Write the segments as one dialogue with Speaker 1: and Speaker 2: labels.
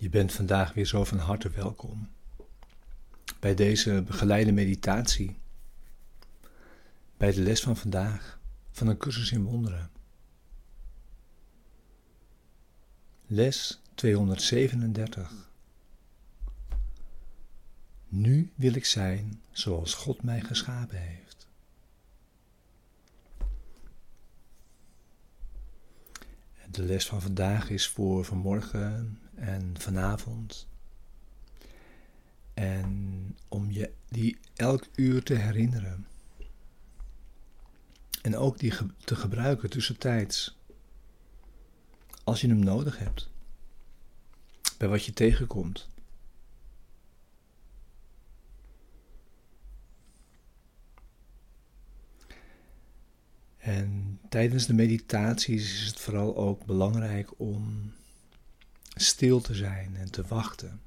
Speaker 1: Je bent vandaag weer zo van harte welkom bij deze begeleide meditatie, bij de les van vandaag van een cursus in wonderen. Les 237. Nu wil ik zijn zoals God mij geschapen heeft. De les van vandaag is voor vanmorgen en vanavond. En om je die elk uur te herinneren. En ook die te gebruiken tussentijds. Als je hem nodig hebt. Bij wat je tegenkomt. En tijdens de meditaties is het vooral ook belangrijk om stil te zijn en te wachten.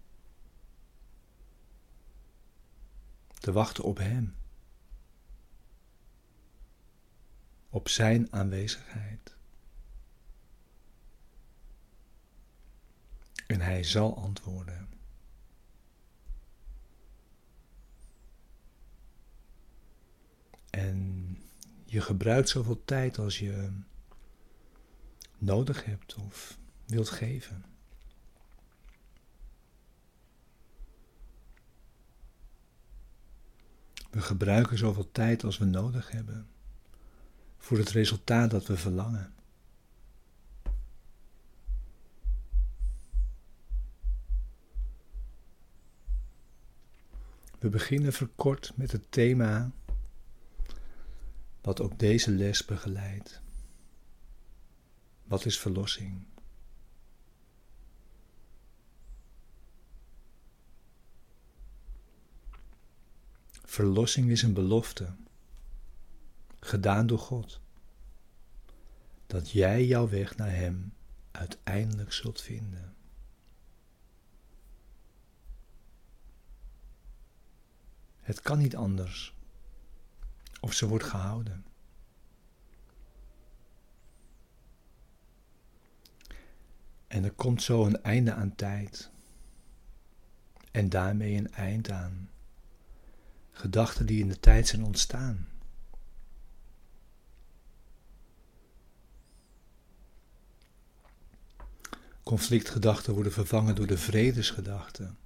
Speaker 1: Te wachten op Hem. Op Zijn aanwezigheid. En Hij zal antwoorden. En je gebruikt zoveel tijd als je nodig hebt of wilt geven. We gebruiken zoveel tijd als we nodig hebben voor het resultaat dat we verlangen. We beginnen verkort met het thema wat ook deze les begeleidt. Wat is verlossing? Verlossing is een belofte, gedaan door God, dat jij jouw weg naar Hem uiteindelijk zult vinden. Het kan niet anders of ze wordt gehouden. En er komt zo een einde aan tijd. En daarmee een eind aan gedachten die in de tijd zijn ontstaan. Conflictgedachten worden vervangen door de vredesgedachten.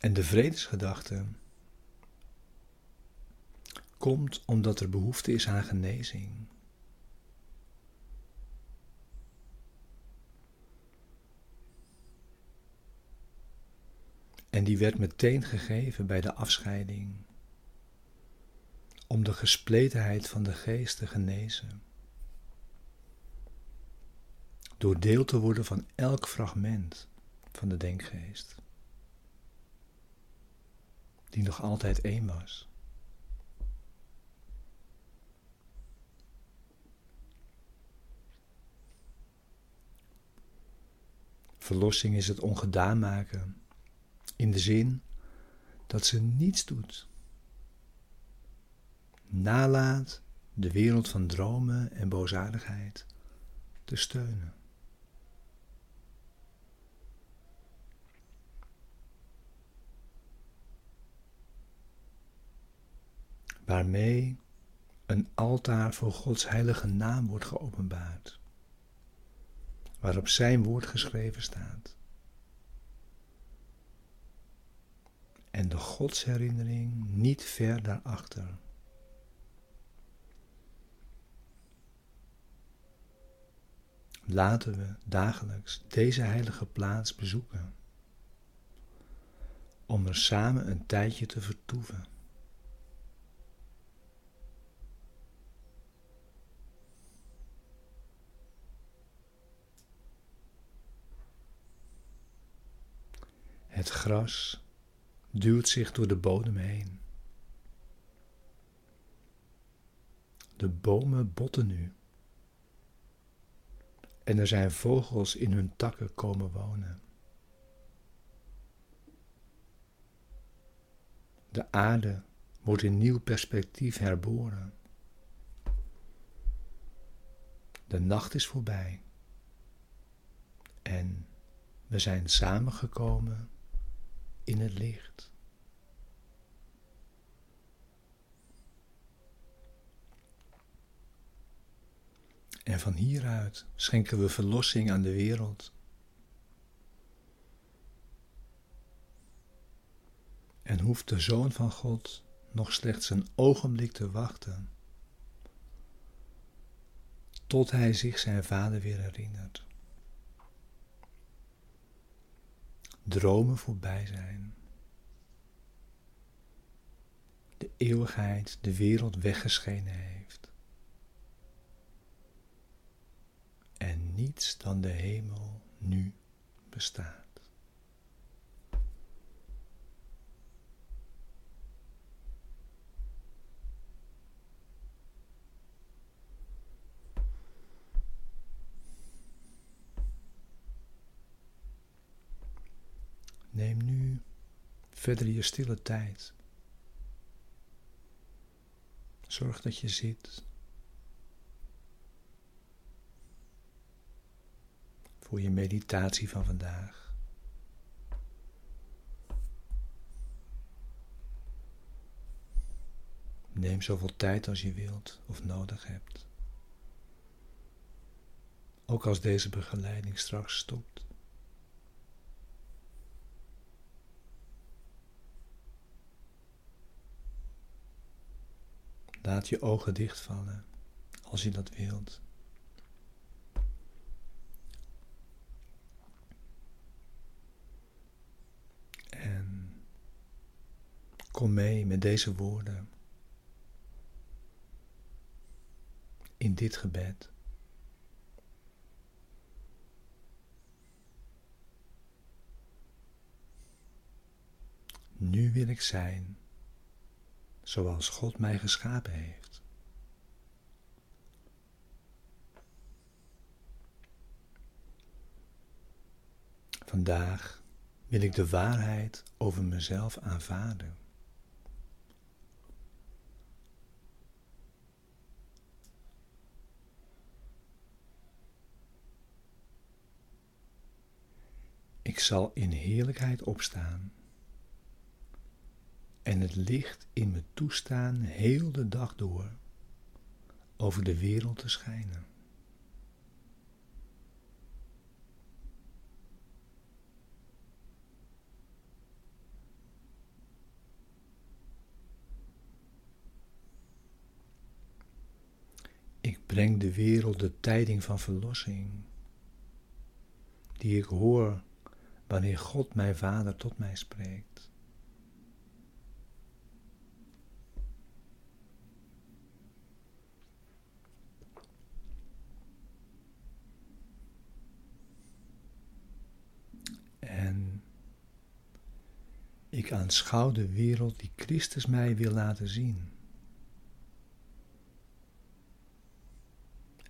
Speaker 1: En de vredesgedachte komt omdat er behoefte is aan genezing. En die werd meteen gegeven bij de afscheiding, om de gespletenheid van de geest te genezen. Door deel te worden van elk fragment van de denkgeest die nog altijd één was. Verlossing is het ongedaan maken, in de zin dat ze niets doet. Nalaat de wereld van dromen en boosaardigheid te steunen. waarmee een altaar voor Gods heilige naam wordt geopenbaard, waarop Zijn woord geschreven staat. En de Godsherinnering niet ver daarachter. Laten we dagelijks deze heilige plaats bezoeken, om er samen een tijdje te vertoeven. Het gras duwt zich door de bodem heen. De bomen botten nu. En er zijn vogels in hun takken komen wonen. De aarde wordt in nieuw perspectief herboren. De nacht is voorbij. En we zijn samengekomen in het licht. En van hieruit schenken we verlossing aan de wereld. En hoeft de Zoon van God nog slechts een ogenblik te wachten, tot hij zich zijn Vader weer herinnert. Dromen voorbij zijn. De eeuwigheid de wereld weggeschenen heeft. En niets dan de hemel nu bestaat. Verder je stille tijd. Zorg dat je zit. Voor je meditatie van vandaag. Neem zoveel tijd als je wilt of nodig hebt. Ook als deze begeleiding straks stopt. Laat je ogen dichtvallen als je dat wilt. En kom mee met deze woorden in dit gebed. Nu wil ik zijn zoals God mij geschapen heeft. Vandaag wil ik de waarheid over mezelf aanvaarden. Ik zal in heerlijkheid opstaan en het licht in me toestaan heel de dag door over de wereld te schijnen. Ik breng de wereld de tijding van verlossing, die ik hoor wanneer God mijn Vader tot mij spreekt. Ik aanschouw de wereld die Christus mij wil laten zien.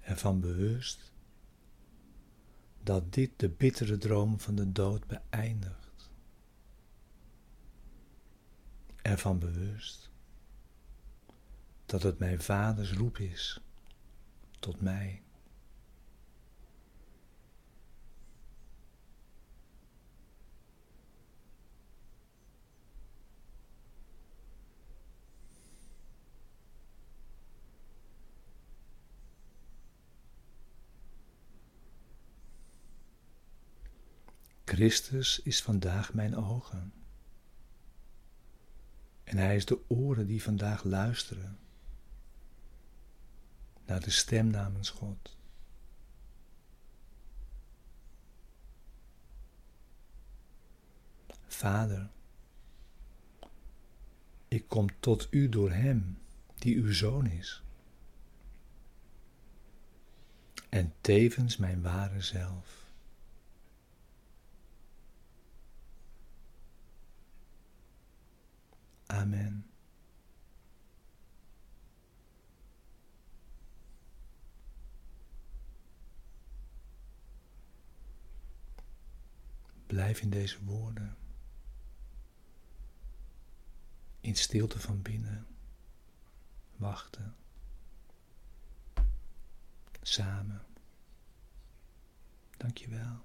Speaker 1: Ervan bewust dat dit de bittere droom van de dood beëindigt. Ervan bewust dat het mijn vaders roep is tot mij. Christus is vandaag mijn ogen. En Hij is de oren die vandaag luisteren naar de stem namens God. Vader, ik kom tot U door Hem die uw Zoon is. En tevens mijn ware zelf. Amen. Blijf in deze woorden. In stilte van binnen. Wachten. Samen. Dankjewel.